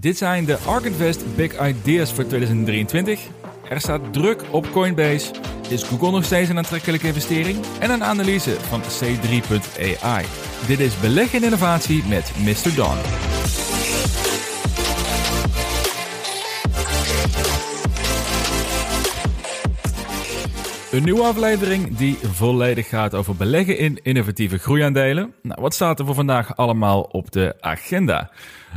Dit zijn de Ark Big Ideas voor 2023. Er staat druk op Coinbase. Is Google nog steeds een aantrekkelijke investering? En een analyse van C3.ai. Dit is Beleg in Innovatie met Mr. Don. Een nieuwe aflevering die volledig gaat over beleggen in innovatieve groeiaandelen. Nou, wat staat er voor vandaag allemaal op de agenda?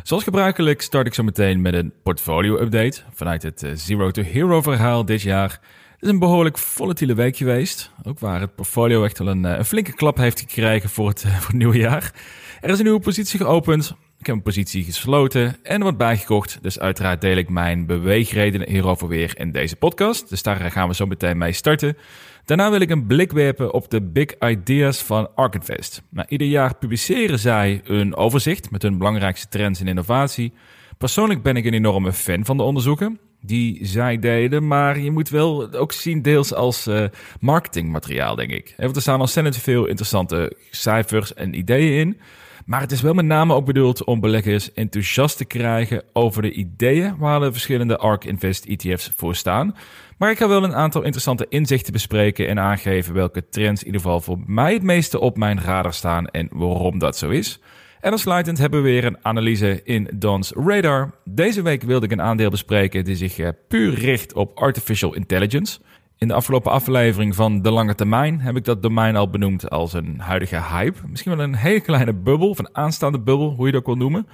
Zoals gebruikelijk start ik zo meteen met een portfolio-update vanuit het eh, Zero to Hero verhaal dit jaar. Het is een behoorlijk volatiele week geweest, ook waar het portfolio echt wel een, eh, een flinke klap heeft gekregen voor het, voor het nieuwe jaar. Er is een nieuwe positie geopend, ik heb een positie gesloten en wat bijgekocht. Dus uiteraard deel ik mijn beweegredenen hierover weer in deze podcast. Dus daar gaan we zo meteen mee starten. Daarna wil ik een blik werpen op de big ideas van Arkinvest. Nou, ieder jaar publiceren zij een overzicht met hun belangrijkste trends in innovatie. Persoonlijk ben ik een enorme fan van de onderzoeken die zij deden, maar je moet wel ook zien deels als uh, marketingmateriaal, denk ik. Er staan ontzettend veel interessante cijfers en ideeën in. Maar het is wel met name ook bedoeld om beleggers enthousiast te krijgen over de ideeën waar de verschillende ARK Invest ETF's voor staan. Maar ik ga wel een aantal interessante inzichten bespreken en aangeven welke trends in ieder geval voor mij het meeste op mijn radar staan en waarom dat zo is. En als sluitend hebben we weer een analyse in Don's Radar. Deze week wilde ik een aandeel bespreken die zich eh, puur richt op artificial intelligence. In de afgelopen aflevering van De Lange Termijn heb ik dat domein al benoemd als een huidige hype. Misschien wel een hele kleine bubbel, of een aanstaande bubbel, hoe je dat wil noemen.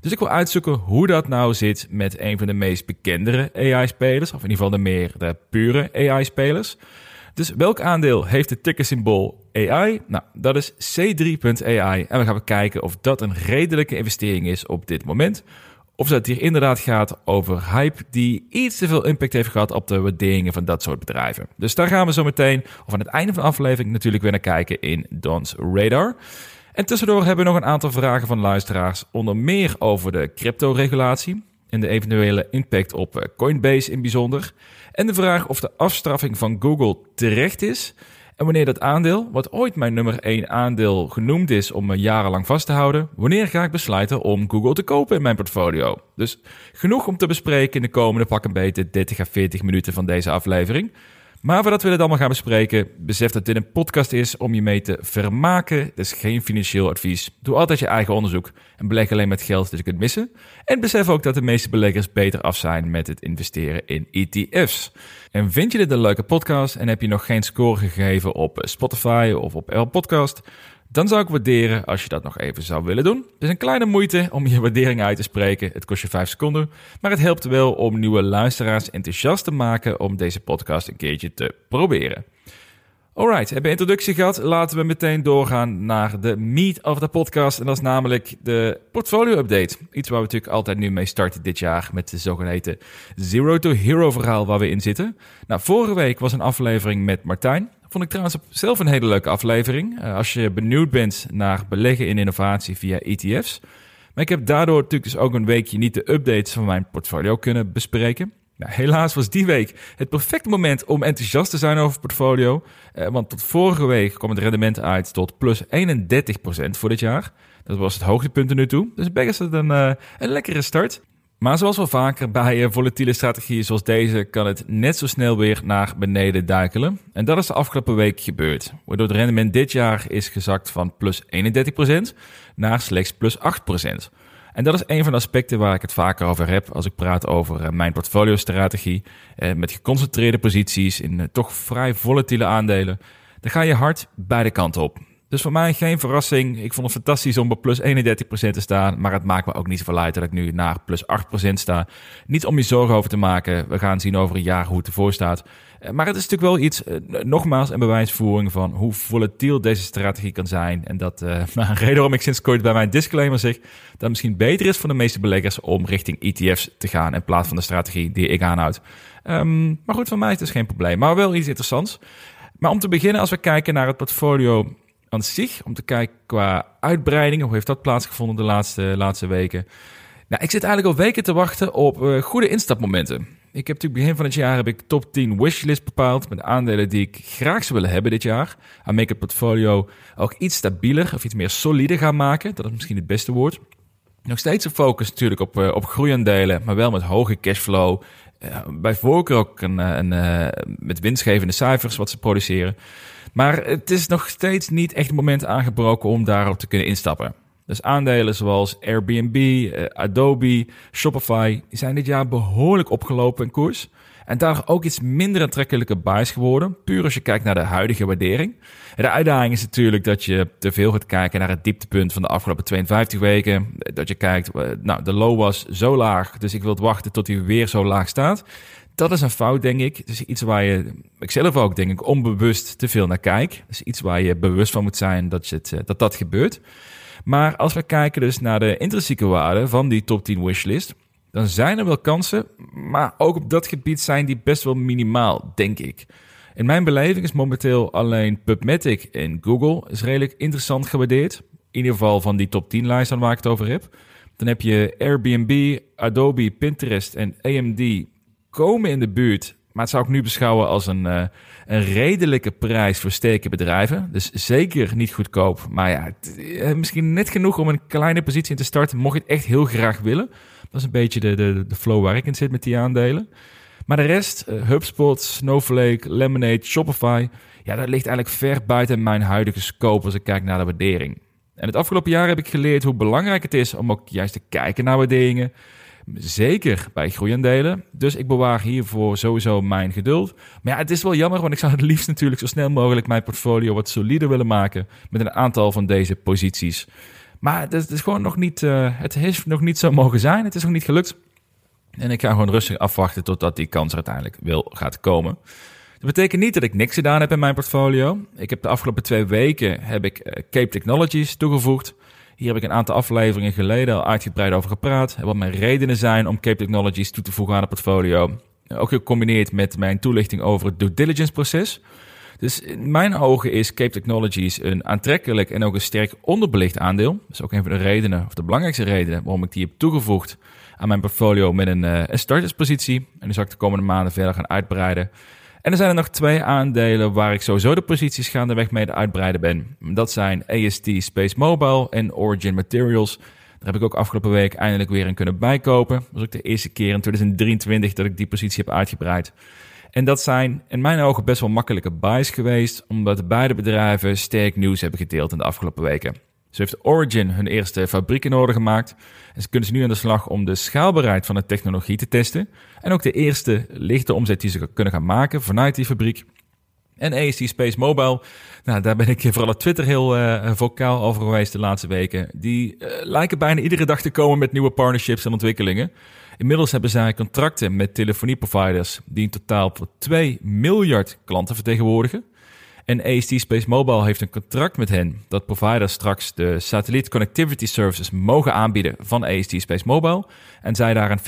Dus ik wil uitzoeken hoe dat nou zit met een van de meest bekendere AI-spelers, of in ieder geval de meer de pure AI-spelers. Dus welk aandeel heeft het tickersymbool AI? Nou, dat is C3.ai. En we gaan kijken of dat een redelijke investering is op dit moment. Of dat hier inderdaad gaat over hype die iets te veel impact heeft gehad op de waarderingen van dat soort bedrijven. Dus daar gaan we zo meteen, of aan het einde van de aflevering, natuurlijk weer naar kijken in Don's Radar. En tussendoor hebben we nog een aantal vragen van luisteraars, onder meer over de crypto-regulatie en de eventuele impact op eh, Coinbase in bijzonder. En de vraag of de afstraffing van Google terecht is en wanneer dat aandeel, wat ooit mijn nummer 1 aandeel genoemd is om me jarenlang vast te houden, wanneer ga ik besluiten om Google te kopen in mijn portfolio? Dus genoeg om te bespreken in de komende pak een beetje 30 à 40 minuten van deze aflevering. Maar voordat we dit allemaal gaan bespreken, besef dat dit een podcast is om je mee te vermaken. Dus geen financieel advies. Doe altijd je eigen onderzoek en beleg alleen met geld dat je kunt missen. En besef ook dat de meeste beleggers beter af zijn met het investeren in ETF's. En vind je dit een leuke podcast en heb je nog geen score gegeven op Spotify of op Apple Podcast? Dan zou ik waarderen als je dat nog even zou willen doen. Het is een kleine moeite om je waardering uit te spreken. Het kost je 5 seconden. Maar het helpt wel om nieuwe luisteraars enthousiast te maken om deze podcast een keertje te proberen. Alright, hebben we introductie gehad. Laten we meteen doorgaan naar de meat of the podcast. En dat is namelijk de portfolio update. Iets waar we natuurlijk altijd nu mee starten dit jaar met de zogeheten Zero to Hero verhaal waar we in zitten. Nou, vorige week was een aflevering met Martijn. Vond ik trouwens zelf een hele leuke aflevering. Uh, als je benieuwd bent naar beleggen in innovatie via ETF's. Maar ik heb daardoor natuurlijk dus ook een weekje niet de updates van mijn portfolio kunnen bespreken. Nou, helaas was die week het perfecte moment om enthousiast te zijn over portfolio. Uh, want tot vorige week kwam het rendement uit tot plus 31% voor dit jaar. Dat was het hoogtepunt er nu toe. Dus is het een, uh, een lekkere start. Maar zoals wel vaker bij een volatiele strategieën zoals deze kan het net zo snel weer naar beneden duikelen. En dat is de afgelopen week gebeurd. Waardoor het rendement dit jaar is gezakt van plus 31% naar slechts plus 8%. En dat is een van de aspecten waar ik het vaker over heb als ik praat over eh, mijn portfolio-strategie. Eh, met geconcentreerde posities in eh, toch vrij volatiele aandelen. Dan ga je hard beide kanten op. Dus voor mij geen verrassing. Ik vond het fantastisch om op plus 31% te staan. Maar het maakt me ook niet zoveel uit dat ik nu naar plus 8% sta. Niet om je zorgen over te maken. We gaan zien over een jaar hoe het ervoor staat. Eh, maar het is natuurlijk wel iets, eh, nogmaals, een bewijsvoering van hoe volatiel deze strategie kan zijn. En dat uh, een reden waarom ik sinds kort bij mijn disclaimer zeg dat het misschien beter is voor de meeste beleggers om richting ETF's te gaan in plaats van de strategie die ik aanhoud. Um, maar goed, voor mij is het geen probleem. Maar wel iets interessants. Maar om te beginnen, als we kijken naar het portfolio aan zich. Om te kijken qua uitbreiding. Hoe heeft dat plaatsgevonden de laatste, laatste weken? Nou, ik zit eigenlijk al weken te wachten op uh, goede instapmomenten. Ik heb natuurlijk begin van het jaar heb ik top 10 wishlist bepaald met aandelen die ik graag zou willen hebben dit jaar. Ik het portfolio ook iets stabieler of iets meer solide gaan maken. Dat is misschien het beste woord. Nog steeds een focus natuurlijk op, op groeiaandelen, maar wel met hoge cashflow. bij voorkeur ook een, een, met winstgevende cijfers wat ze produceren. Maar het is nog steeds niet echt het moment aangebroken om daarop te kunnen instappen. Dus aandelen zoals Airbnb, eh, Adobe, Shopify zijn dit jaar behoorlijk opgelopen in koers. En daar ook iets minder aantrekkelijke buys geworden, puur als je kijkt naar de huidige waardering. de uitdaging is natuurlijk dat je te veel gaat kijken naar het dieptepunt van de afgelopen 52 weken. Dat je kijkt, eh, nou, de low was zo laag, dus ik wil wachten tot hij weer zo laag staat. Dat is een fout, denk ik. Het is iets waar je, ik zelf ook, denk ik, onbewust te veel naar kijk. Is iets waar je bewust van moet zijn dat het, eh, dat, dat gebeurt. Maar als we kijken dus naar de intrinsieke waarde van die top 10 wishlist, dan zijn er wel kansen, maar ook op dat gebied zijn die best wel minimaal, denk ik. In mijn beleving is momenteel alleen PubMatic in Google is redelijk interessant gewaardeerd. In ieder geval van die top 10 lijst waar ik het over heb. Dan heb je Airbnb, Adobe, Pinterest en AMD komen in de buurt. Maar het zou ik nu beschouwen als een, uh, een redelijke prijs voor steken bedrijven. Dus zeker niet goedkoop. Maar ja, eh, misschien net genoeg om een kleine positie in te starten. Mocht je het echt heel graag willen. Dat is een beetje de, de, de flow waar ik in zit met die aandelen. Maar de rest, uh, HubSpot, Snowflake, Lemonade, Shopify. Ja, dat ligt eigenlijk ver buiten mijn huidige scope als ik kijk naar de waardering. En het afgelopen jaar heb ik geleerd hoe belangrijk het is om ook juist te kijken naar waarderingen. Zeker bij groeiaandelen. Dus ik bewaar hiervoor sowieso mijn geduld. Maar ja, het is wel jammer, want ik zou het liefst natuurlijk zo snel mogelijk mijn portfolio wat solider willen maken met een aantal van deze posities. Maar het is, gewoon nog niet, uh, het heeft nog niet zo mogen zijn. Het is nog niet gelukt. En ik ga gewoon rustig afwachten totdat die kans uiteindelijk wil gaat komen. Dat betekent niet dat ik niks gedaan heb in mijn portfolio. Ik heb de afgelopen twee weken heb ik uh, Cape Technologies toegevoegd. Hier heb ik een aantal afleveringen geleden al uitgebreid over gepraat. Wat mijn redenen zijn om Cape Technologies toe te voegen aan het portfolio. Ook gecombineerd met mijn toelichting over het due diligence proces. Dus in mijn ogen is Cape Technologies een aantrekkelijk en ook een sterk onderbelicht aandeel. Dat is ook een van de redenen, of de belangrijkste redenen, waarom ik die heb toegevoegd aan mijn portfolio met een, uh, een starterspositie. En die zal ik de komende maanden verder gaan uitbreiden. En er zijn er nog twee aandelen waar ik sowieso de posities gaandeweg mee uitbreiden ben. Dat zijn AST Space Mobile en Origin Materials. Daar heb ik ook afgelopen week eindelijk weer in kunnen bijkopen. Dat was ook de eerste keer in 2023 dat ik die positie heb uitgebreid. En dat zijn in mijn ogen best wel makkelijke buys geweest, omdat beide bedrijven sterk nieuws hebben gedeeld in de afgelopen weken. Zo heeft Origin hun eerste fabriek in orde gemaakt. En ze kunnen ze nu aan de slag om de schaalbaarheid van de technologie te testen. En ook de eerste lichte omzet die ze kunnen gaan maken vanuit die fabriek. En AST Space Mobile, nou, daar ben ik vooral op Twitter heel uh, vocaal over geweest de laatste weken. Die uh, lijken bijna iedere dag te komen met nieuwe partnerships en ontwikkelingen. Inmiddels hebben zij contracten met telefonieproviders die in totaal voor 2 miljard klanten vertegenwoordigen. En AST Space Mobile heeft een contract met hen dat providers straks de satelliet connectivity services mogen aanbieden van AST Space Mobile. En zij daar een 50-50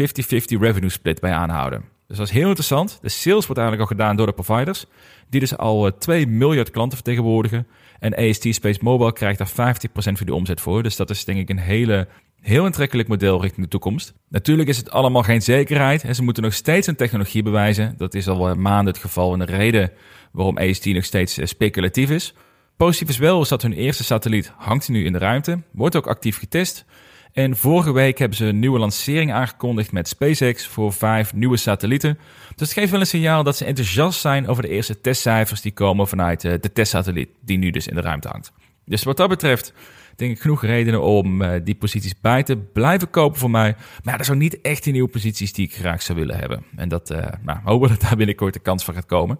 revenue split bij aanhouden. Dus dat is heel interessant. De sales wordt eigenlijk al gedaan door de providers, die dus al 2 eh, miljard klanten vertegenwoordigen. En AST Space Mobile krijgt daar 50% van de omzet voor. Dus dat is denk ik een hele heel aantrekkelijk model richting de toekomst. Natuurlijk is het allemaal geen zekerheid ze moeten nog steeds een technologie bewijzen. Dat is al maanden het geval en de reden waarom AST nog steeds eh, speculatief is. Positief is wel dat hun eerste satelliet hangt nu in de ruimte, wordt ook actief getest. En vorige week hebben ze een nieuwe lancering aangekondigd met SpaceX voor vijf nieuwe satellieten. Dus het geeft wel een signaal dat ze enthousiast zijn over de eerste testcijfers die komen vanuit eh, de testsatelliet die nu dus in de ruimte hangt. Dus wat dat betreft denk ik genoeg redenen om uh, die posities bij te blijven kopen voor mij. Maar ja, dat zijn niet echt die nieuwe posities die ik graag zou willen hebben. En dat, uh, nou, hopen dat daar binnenkort de kans van gaat komen.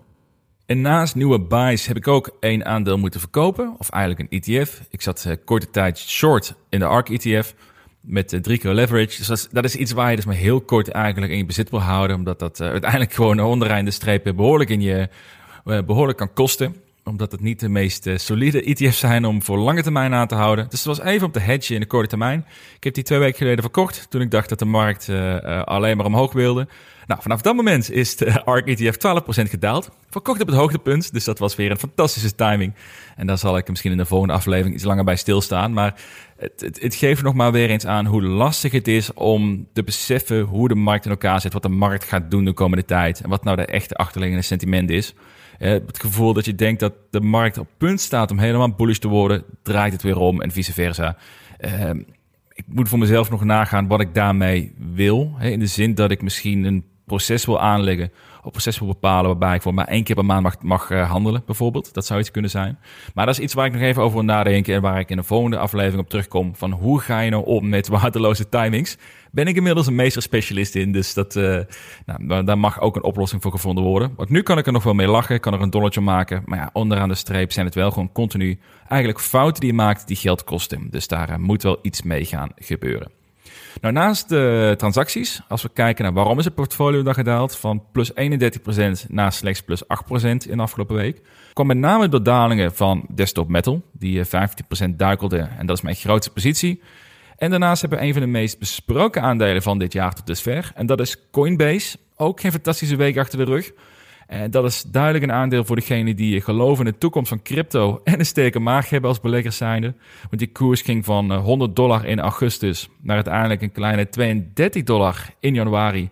En naast nieuwe buys heb ik ook één aandeel moeten verkopen, of eigenlijk een ETF. Ik zat uh, korte tijd short in de ARK ETF met drie keer leverage. Dus dat is, dat is, iets waar je dus maar heel kort eigenlijk in je bezit wil houden, omdat dat uiteindelijk gewoon onderaan de streep behoorlijk in je behoorlijk kan kosten omdat het niet de meest uh, solide ETF's zijn om voor lange termijn aan te houden. Dus het was even op de hedge in de korte termijn. Ik heb die twee weken geleden verkocht toen ik dacht dat de markt uh, uh, alleen maar omhoog wilde. Nou, vanaf dat moment is de ARK ETF 12% gedaald. Verkocht op het hoogtepunt, dus dat was weer een fantastische timing. En daar zal ik misschien in de volgende aflevering iets langer bij stilstaan. Maar het, het, het geeft nog maar weer eens aan hoe lastig het is om te beseffen hoe de markt in elkaar zit. Wat de markt gaat doen de komende tijd. En wat nou de echte achterliggende sentiment is. Het gevoel dat je denkt dat de markt op punt staat om helemaal bullish te worden, draait het weer om en vice versa. Uh, ik moet voor mezelf nog nagaan wat ik daarmee wil. Hè, in de zin dat ik misschien een proces wil aanleggen proces wil bepalen waarbij ik voor maar één keer per maand mag, mag uh, handelen, bijvoorbeeld. Dat zou iets kunnen zijn. Maar dat is iets waar ik nog even over wil nadenken en waar ik in de volgende aflevering op terugkom. Van hoe ga je nou om met waardeloze timings? Ben ik inmiddels een meesterspecialist in, dus dat, uh, nou, daar mag ook een oplossing voor gevonden worden. Want nu kan ik er nog wel mee lachen, kan er een dolletje maken. Maar ja, onderaan de streep zijn het wel gewoon continu eigenlijk fouten die je maakt die geld kosten. Dus daar uh, moet wel iets mee gaan gebeuren. Nou, naast de transacties, als we kijken naar waarom is het portfolio dan gedaald van plus 31% naar slechts plus 8% in de afgelopen week, kwam met name door dalingen van Desktop Metal, die 15% duikelde en dat is mijn grootste positie. En daarnaast hebben we een van de meest besproken aandelen van dit jaar tot dusver en dat is Coinbase. Ook geen fantastische week achter de rug. En dat is duidelijk een aandeel voor degenen die geloven in de toekomst van crypto en een sterke maag hebben als beleggers zijnde. Want die koers ging van 100 eh, dollar in augustus naar uiteindelijk een kleine 32 dollar in januari.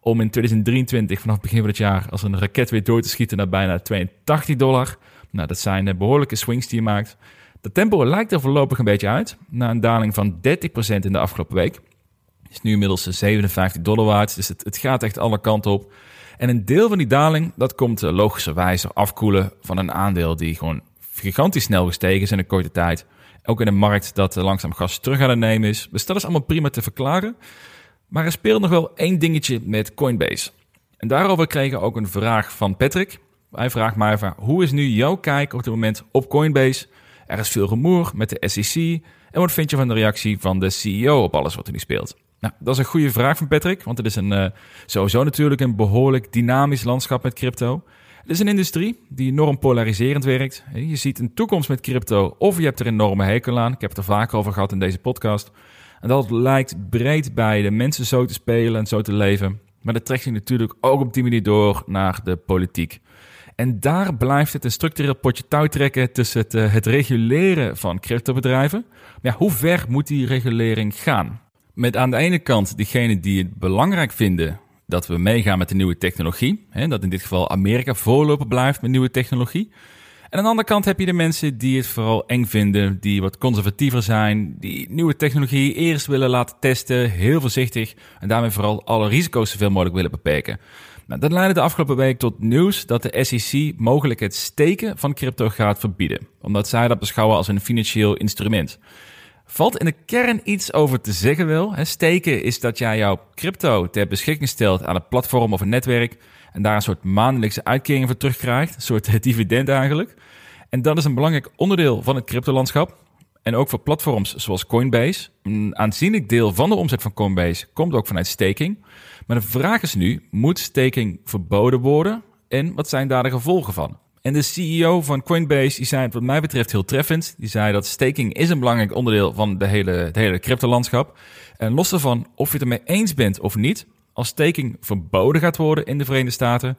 Om in 2023 vanaf begin van het jaar als een raket weer door te schieten naar bijna 82 dollar. Nou, dat zijn eh, behoorlijke swings die je maakt. De tempo lijkt er voorlopig een beetje uit. Na een daling van 30% in de afgelopen week. Is nu inmiddels 57 dollar waard. Dus het, het gaat echt alle kanten op. En een deel van die daling, dat komt eh, logischerwijze afkoelen van een aandeel die gewoon gigantisch snel gestegen is in een korte tijd. Ook in een markt dat eh, langzaam gas terug aan het nemen is. Dus dat is allemaal prima te verklaren. Maar er speelt nog wel één dingetje met Coinbase. En daarover kregen we ook een vraag van Patrick. Hij vraagt mij even, hoe is nu jouw kijk op dit moment op Coinbase? Er is veel rumoer met de SEC. En wat vind je van de reactie van de CEO op alles wat er nu speelt? Nou, dat is een goede vraag van Patrick, want het is een, uh, sowieso natuurlijk een behoorlijk dynamisch landschap met crypto. Het is een industrie die enorm polariserend werkt. Je ziet een toekomst met crypto of je hebt er enorme hekel aan. Ik heb het er vaak over gehad in deze podcast. En dat lijkt breed bij de mensen zo te spelen en zo te leven. Maar dat trekt zich natuurlijk ook op die manier door naar de politiek. En daar blijft het een structureel potje touw trekken tussen het, het reguleren van cryptobedrijven. Maar hoe ver moet die regulering gaan? Met aan de ene kant diegenen die het belangrijk vinden dat we meegaan met de nieuwe technologie. Hè, dat in dit geval Amerika voorloper blijft met nieuwe technologie. En aan de andere kant heb je de mensen die het vooral eng vinden, die wat conservatiever zijn, die nieuwe technologie eerst willen laten testen, heel voorzichtig en daarmee vooral alle risico's zoveel mogelijk willen beperken. Nou, dat leidde de afgelopen week tot nieuws dat de SEC mogelijk het steken van crypto gaat verbieden, omdat zij dat beschouwen als een financieel instrument. Valt in de kern iets over te zeggen wel. Steken is dat jij jouw crypto ter beschikking stelt aan een platform of een netwerk. En daar een soort maandelijkse uitkering voor terugkrijgt. Een soort dividend eigenlijk. En dat is een belangrijk onderdeel van het cryptolandschap. En ook voor platforms zoals Coinbase. Een aanzienlijk deel van de omzet van Coinbase komt ook vanuit staking. Maar de vraag is nu, moet staking verboden worden? En wat zijn daar de gevolgen van? En de CEO van Coinbase die zei het wat mij betreft heel treffend. Die zei dat staking is een belangrijk onderdeel van de hele, het hele cryptolandschap. En los daarvan of je het ermee eens bent of niet, als staking verboden gaat worden in de Verenigde Staten,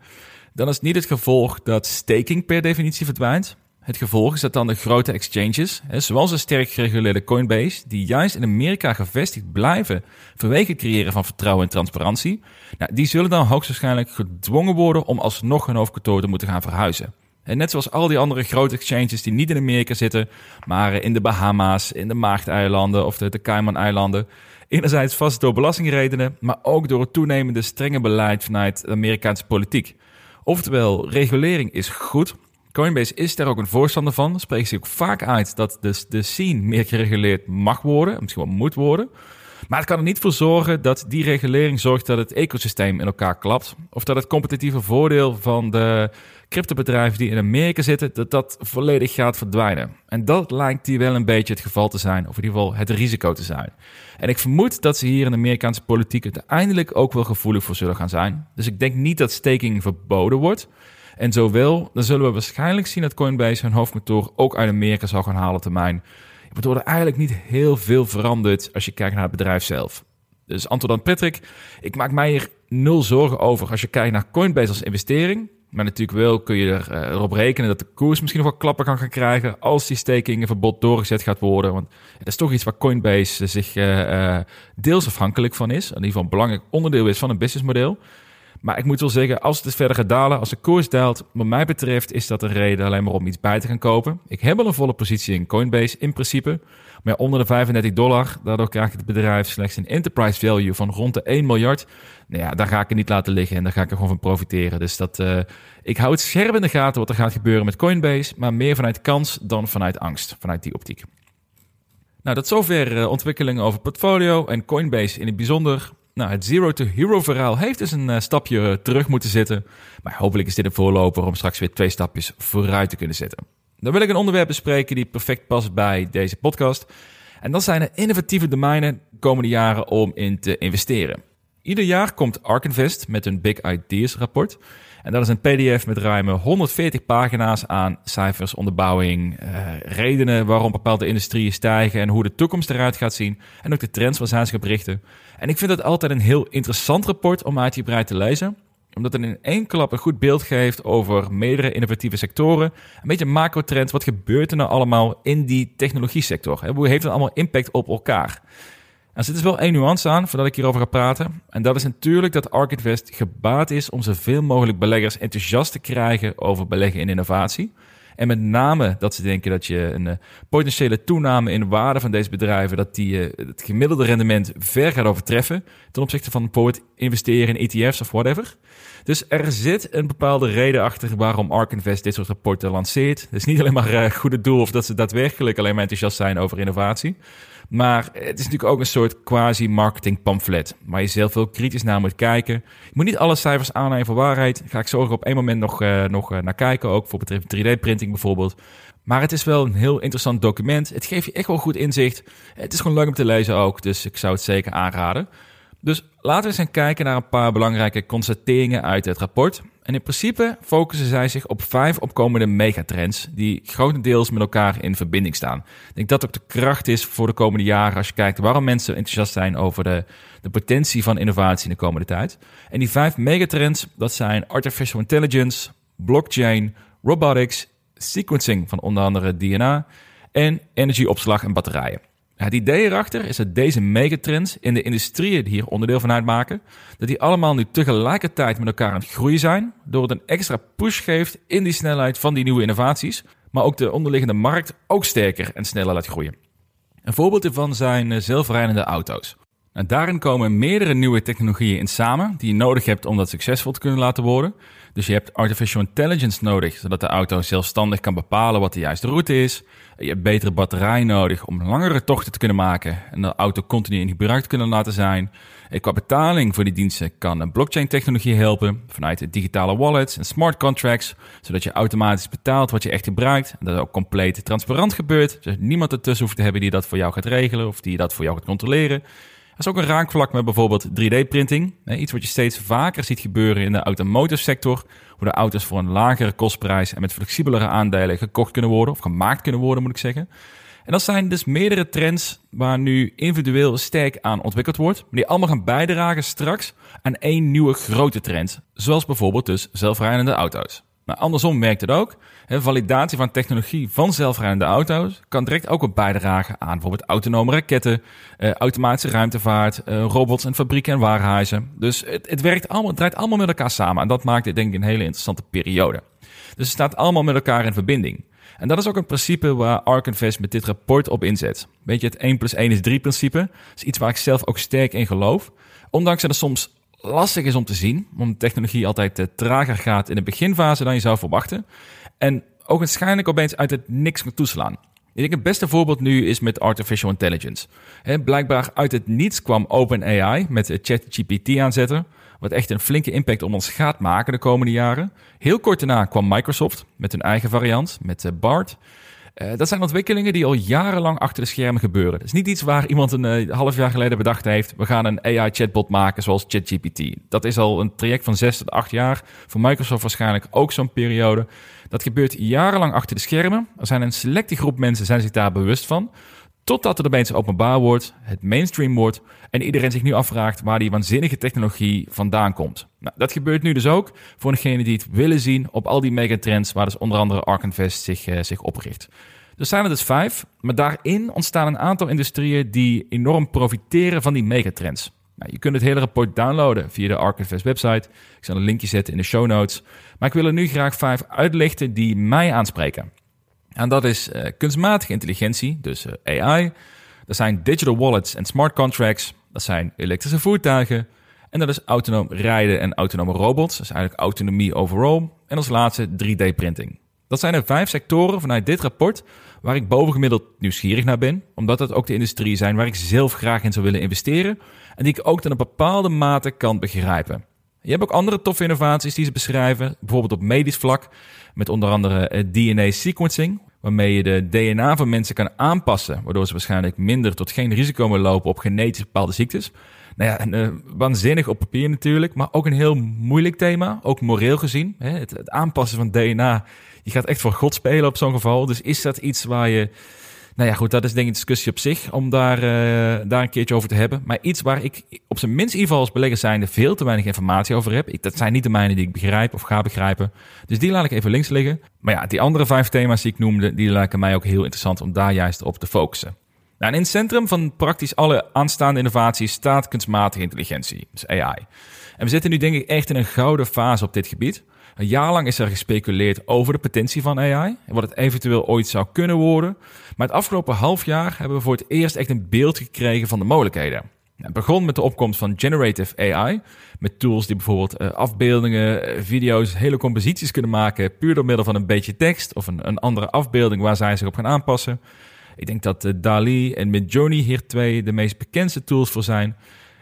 dan is niet het gevolg dat staking per definitie verdwijnt. Het gevolg is dat dan de grote exchanges, zoals de sterk gereguleerde Coinbase, die juist in Amerika gevestigd blijven vanwege het creëren van vertrouwen en transparantie, nou, die zullen dan hoogstwaarschijnlijk gedwongen worden om alsnog hun hoofdkantoor te moeten gaan verhuizen. En net zoals al die andere grote exchanges die niet in Amerika zitten, maar in de Bahama's, in de Maagdeilanden of de, de Cayman-eilanden. Enerzijds vast door belastingredenen, maar ook door het toenemende strenge beleid vanuit de Amerikaanse politiek. Oftewel, regulering is goed. Coinbase is daar ook een voorstander van. Spreekt zich ook vaak uit dat de, de scene meer gereguleerd mag worden, misschien wel moet worden. Maar het kan er niet voor zorgen dat die regulering zorgt dat het ecosysteem in elkaar klapt. Of dat het competitieve voordeel van de cryptobedrijven die in Amerika zitten, dat dat volledig gaat verdwijnen. En dat lijkt hier wel een beetje het geval te zijn, of in ieder geval het risico te zijn. En ik vermoed dat ze hier in de Amerikaanse politiek uiteindelijk ook wel gevoelig voor zullen gaan zijn. Dus ik denk niet dat staking verboden wordt. En zo wel, dan zullen we waarschijnlijk zien dat Coinbase hun hoofdkantoor ook uit Amerika zal gaan halen termijn. Waardoor er eigenlijk niet heel veel verandert als je kijkt naar het bedrijf zelf. Dus aan Patrick, ik maak mij hier nul zorgen over als je kijkt naar Coinbase als investering. Maar natuurlijk wel kun je er, uh, erop rekenen dat de koers misschien nog wel klappen kan gaan krijgen als die staking doorgezet gaat worden. Want het is toch iets waar Coinbase zich uh, deels afhankelijk van is. In ieder geval een belangrijk onderdeel is van een businessmodel. Maar ik moet wel zeggen, als het verder gaat dalen, als de koers daalt, wat mij betreft is dat een reden alleen maar om iets bij te gaan kopen. Ik heb al een volle positie in Coinbase in principe, maar onder de 35 dollar, daardoor krijgt het bedrijf slechts een enterprise value van rond de 1 miljard. Nou ja, daar ga ik er niet laten liggen en daar ga ik er gewoon van profiteren. Dus dat, uh, ik hou het scherp in de gaten wat er gaat gebeuren met Coinbase, maar meer vanuit kans dan vanuit angst, vanuit die optiek. Nou, dat zover uh, ontwikkelingen over portfolio en Coinbase in het bijzonder. Nou, het Zero to Hero verhaal heeft dus een uh, stapje terug moeten zitten. Maar hopelijk is dit een voorloper om straks weer twee stapjes vooruit te kunnen zetten. Dan wil ik een onderwerp bespreken die perfect past bij deze podcast. En dat zijn de innovatieve domeinen de komende jaren om in te investeren. Ieder jaar komt Ark Invest met een Big Ideas rapport. En dat is een PDF met ruim 140 pagina's aan cijfers, onderbouwing, uh, redenen waarom bepaalde industrieën stijgen en hoe de toekomst eruit gaat zien. En ook de trends waar zij zich richten. En ik vind dat altijd een heel interessant rapport om uitgebreid te lezen omdat het in één klap een goed beeld geeft over meerdere innovatieve sectoren. Een beetje macro-trends. Wat gebeurt er nou allemaal in die technologie sector? Hoe heeft het allemaal impact op elkaar? Er zit dus wel één nuance aan voordat ik hierover ga praten. En dat is natuurlijk dat Ark Invest gebaat is om zoveel mogelijk beleggers enthousiast te krijgen over beleggen in innovatie. En met name dat ze denken dat je een uh, potentiële toename in de waarde van deze bedrijven, dat die uh, het gemiddelde rendement ver gaat overtreffen ten opzichte van bijvoorbeeld investeren in ETF's of whatever. Dus er zit een bepaalde reden achter waarom ARK Invest dit soort rapporten lanceert. Het is niet alleen maar een uh, goede doel of dat ze daadwerkelijk alleen maar enthousiast zijn over innovatie. Maar het is natuurlijk ook een soort quasi-marketing pamflet. Waar je zelf veel kritisch naar moet kijken. Je moet niet alle cijfers aannemen voor waarheid. Daar ga ik zorgen op één moment nog, uh, nog naar kijken. Ook voor betreft 3D-printing bijvoorbeeld. Maar het is wel een heel interessant document. Het geeft je echt wel goed inzicht. Het is gewoon leuk om te lezen ook. Dus ik zou het zeker aanraden. Dus laten we eens gaan kijken naar een paar belangrijke constateringen uit het rapport. En in principe focussen zij zich op vijf opkomende megatrends die grotendeels met elkaar in verbinding staan. Ik denk dat ook de kracht is voor de komende jaren als je kijkt waarom mensen enthousiast zijn over de, de potentie van innovatie in de komende tijd. En die vijf megatrends, dat zijn artificial intelligence, blockchain, robotics, sequencing van onder andere DNA en energieopslag en batterijen. Het idee erachter is dat deze megatrends in de industrieën die hier onderdeel van uitmaken, dat die allemaal nu tegelijkertijd met elkaar aan het groeien zijn, door het een extra push geeft in die snelheid van die nieuwe innovaties, maar ook de onderliggende markt ook sterker en sneller laat groeien. Een voorbeeld hiervan zijn eh, zelfrijdende auto's. En daarin komen meerdere nieuwe technologieën in samen die je nodig hebt om dat succesvol te kunnen laten worden. Dus je hebt artificial intelligence nodig, zodat de auto zelfstandig kan bepalen wat de juiste route is. Je hebt betere batterij nodig om langere tochten te kunnen maken en de auto continu in gebruik te kunnen laten zijn. En qua betaling voor die diensten kan een blockchain-technologie helpen vanuit digitale wallets en smart contracts, zodat je automatisch betaalt wat je echt gebruikt. En dat ook compleet transparant gebeurt, dus niemand ertussen hoeft te hebben die dat voor jou gaat regelen of die dat voor jou gaat controleren. Er is ook een raakvlak met bijvoorbeeld 3D-printing. Iets wat je steeds vaker ziet gebeuren in de automotive sector. Hoe de auto's voor een lagere kostprijs en met flexibelere aandelen gekocht kunnen worden. Of gemaakt kunnen worden, moet ik zeggen. En dat zijn dus meerdere trends waar nu individueel sterk aan ontwikkeld wordt. Maar die allemaal gaan bijdragen straks aan één nieuwe grote trend. Zoals bijvoorbeeld dus zelfrijdende auto's. Nou, andersom werkt het ook. Validatie van technologie van zelfrijdende auto's kan direct ook op bijdragen aan bijvoorbeeld autonome raketten, eh, automatische ruimtevaart, eh, robots en fabrieken en warenhuizen. Dus het, het werkt allemaal, het draait allemaal met elkaar samen. En dat maakt dit denk ik een hele interessante periode. Dus het staat allemaal met elkaar in verbinding. En dat is ook een principe waar Ark Invest met dit rapport op inzet. Weet je, het 1 plus 1 is 3 principe. Dat is iets waar ik zelf ook sterk in geloof. Ondanks dat er soms lastig is om te zien, omdat technologie altijd uh, trager gaat in de beginfase dan je zou verwachten. En ook waarschijnlijk opeens uit het niks moet toeslaan. Ik denk het beste voorbeeld nu is met artificial intelligence. Blijkbaar uit het niets kwam OpenAI met ChatGPT aanzetten, wat echt een flinke impact op ons gaat maken de komende jaren. Heel kort daarna kwam Microsoft met hun eigen variant, met uh, BART. Uh, dat zijn ontwikkelingen die al jarenlang achter de schermen gebeuren. Het is niet iets waar iemand een uh, half jaar geleden bedacht heeft. We gaan een AI-chatbot maken zoals ChatGPT. Dat is al een traject van zes tot acht jaar. Voor Microsoft waarschijnlijk ook zo'n periode. Dat gebeurt jarenlang achter de schermen. Er zijn een selecte groep mensen zijn zich daar bewust van. Totdat het opeens openbaar wordt, het mainstream wordt en iedereen zich nu afvraagt waar die waanzinnige technologie vandaan komt. Nou, dat gebeurt nu dus ook voor degenen die het willen zien op al die megatrends waar dus onder andere Ark Invest zich, uh, zich opricht. Er zijn er dus vijf, maar daarin ontstaan een aantal industrieën die enorm profiteren van die megatrends. Nou, je kunt het hele rapport downloaden via de Archivest website. Ik zal een linkje zetten in de show notes. Maar ik wil er nu graag vijf uitlichten die mij aanspreken. En dat is uh, kunstmatige intelligentie, dus uh, AI. Dat zijn digital wallets en smart contracts. Dat zijn elektrische voertuigen. En dat is autonoom rijden en autonome robots. Dat is eigenlijk autonomie overall. En als laatste 3D-printing. Dat zijn er vijf sectoren vanuit dit rapport waar ik bovengemiddeld nieuwsgierig naar ben, omdat het ook de industrieën zijn waar ik zelf graag in zou willen investeren en die ik ook tot een bepaalde mate kan begrijpen. Je hebt ook andere toffe innovaties die ze beschrijven, bijvoorbeeld op medisch vlak, met onder andere eh, DNA sequencing, waarmee je de DNA van mensen kan aanpassen, waardoor ze waarschijnlijk minder tot geen risico meer lopen op genetisch bepaalde ziektes. Nou ja, uh, waanzinnig op papier natuurlijk, maar ook een heel moeilijk thema, ook moreel gezien. Hè? Het, aanpassen van DNA, je gaat echt voor God spelen op zo'n geval. Dus is dat iets waar je... Nou ja, goed, dat is denk ik een discussie op zich om daar, uh, daar een keertje over te hebben. Maar iets waar ik op zijn minst in ieder geval als belegger zijnde veel te weinig informatie over heb. Dat zijn niet de mijnen die ik begrijp of ga begrijpen. Dus die laat ik even links liggen. Maar ja, die andere vijf thema's die ik noemde, die lijken mij ook heel interessant om daar juist op te focussen. Nou, in het centrum van praktisch alle aanstaande innovaties staat kunstmatige intelligentie, dus AI. En we zitten nu denk ik echt in een gouden fase op dit gebied. Een jaar lang is er gespeculeerd over de potentie van AI en wat het eventueel ooit zou kunnen worden. Maar het afgelopen half jaar hebben we voor het eerst echt een beeld gekregen van de mogelijkheden. Het begon met de opkomst van generative AI, met tools die bijvoorbeeld uh, afbeeldingen, eh, video's, hele composities kunnen maken, puur door middel van een beetje tekst of een, een andere afbeelding waar zij zich op gaan aanpassen. Ik denk dat uh, DALI en Midjourney hier twee de meest bekendste tools voor zijn.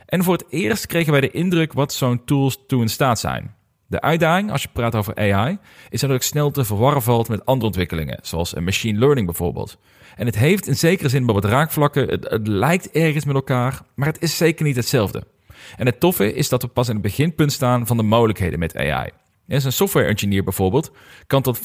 En voor het eerst kregen wij de indruk wat zo'n tools toe in staat zijn. De uitdaging, als je praat over AI, is dat het snel te verwarren valt met andere ontwikkelingen, zoals machine learning bijvoorbeeld. En het heeft in zekere zin wat raakvlakken, het, lijkt ergens met elkaar, maar het is zeker niet hetzelfde. En het toffe is dat we pas in het beginpunt staan van de mogelijkheden met AI. En een software engineer bijvoorbeeld kan tot 55%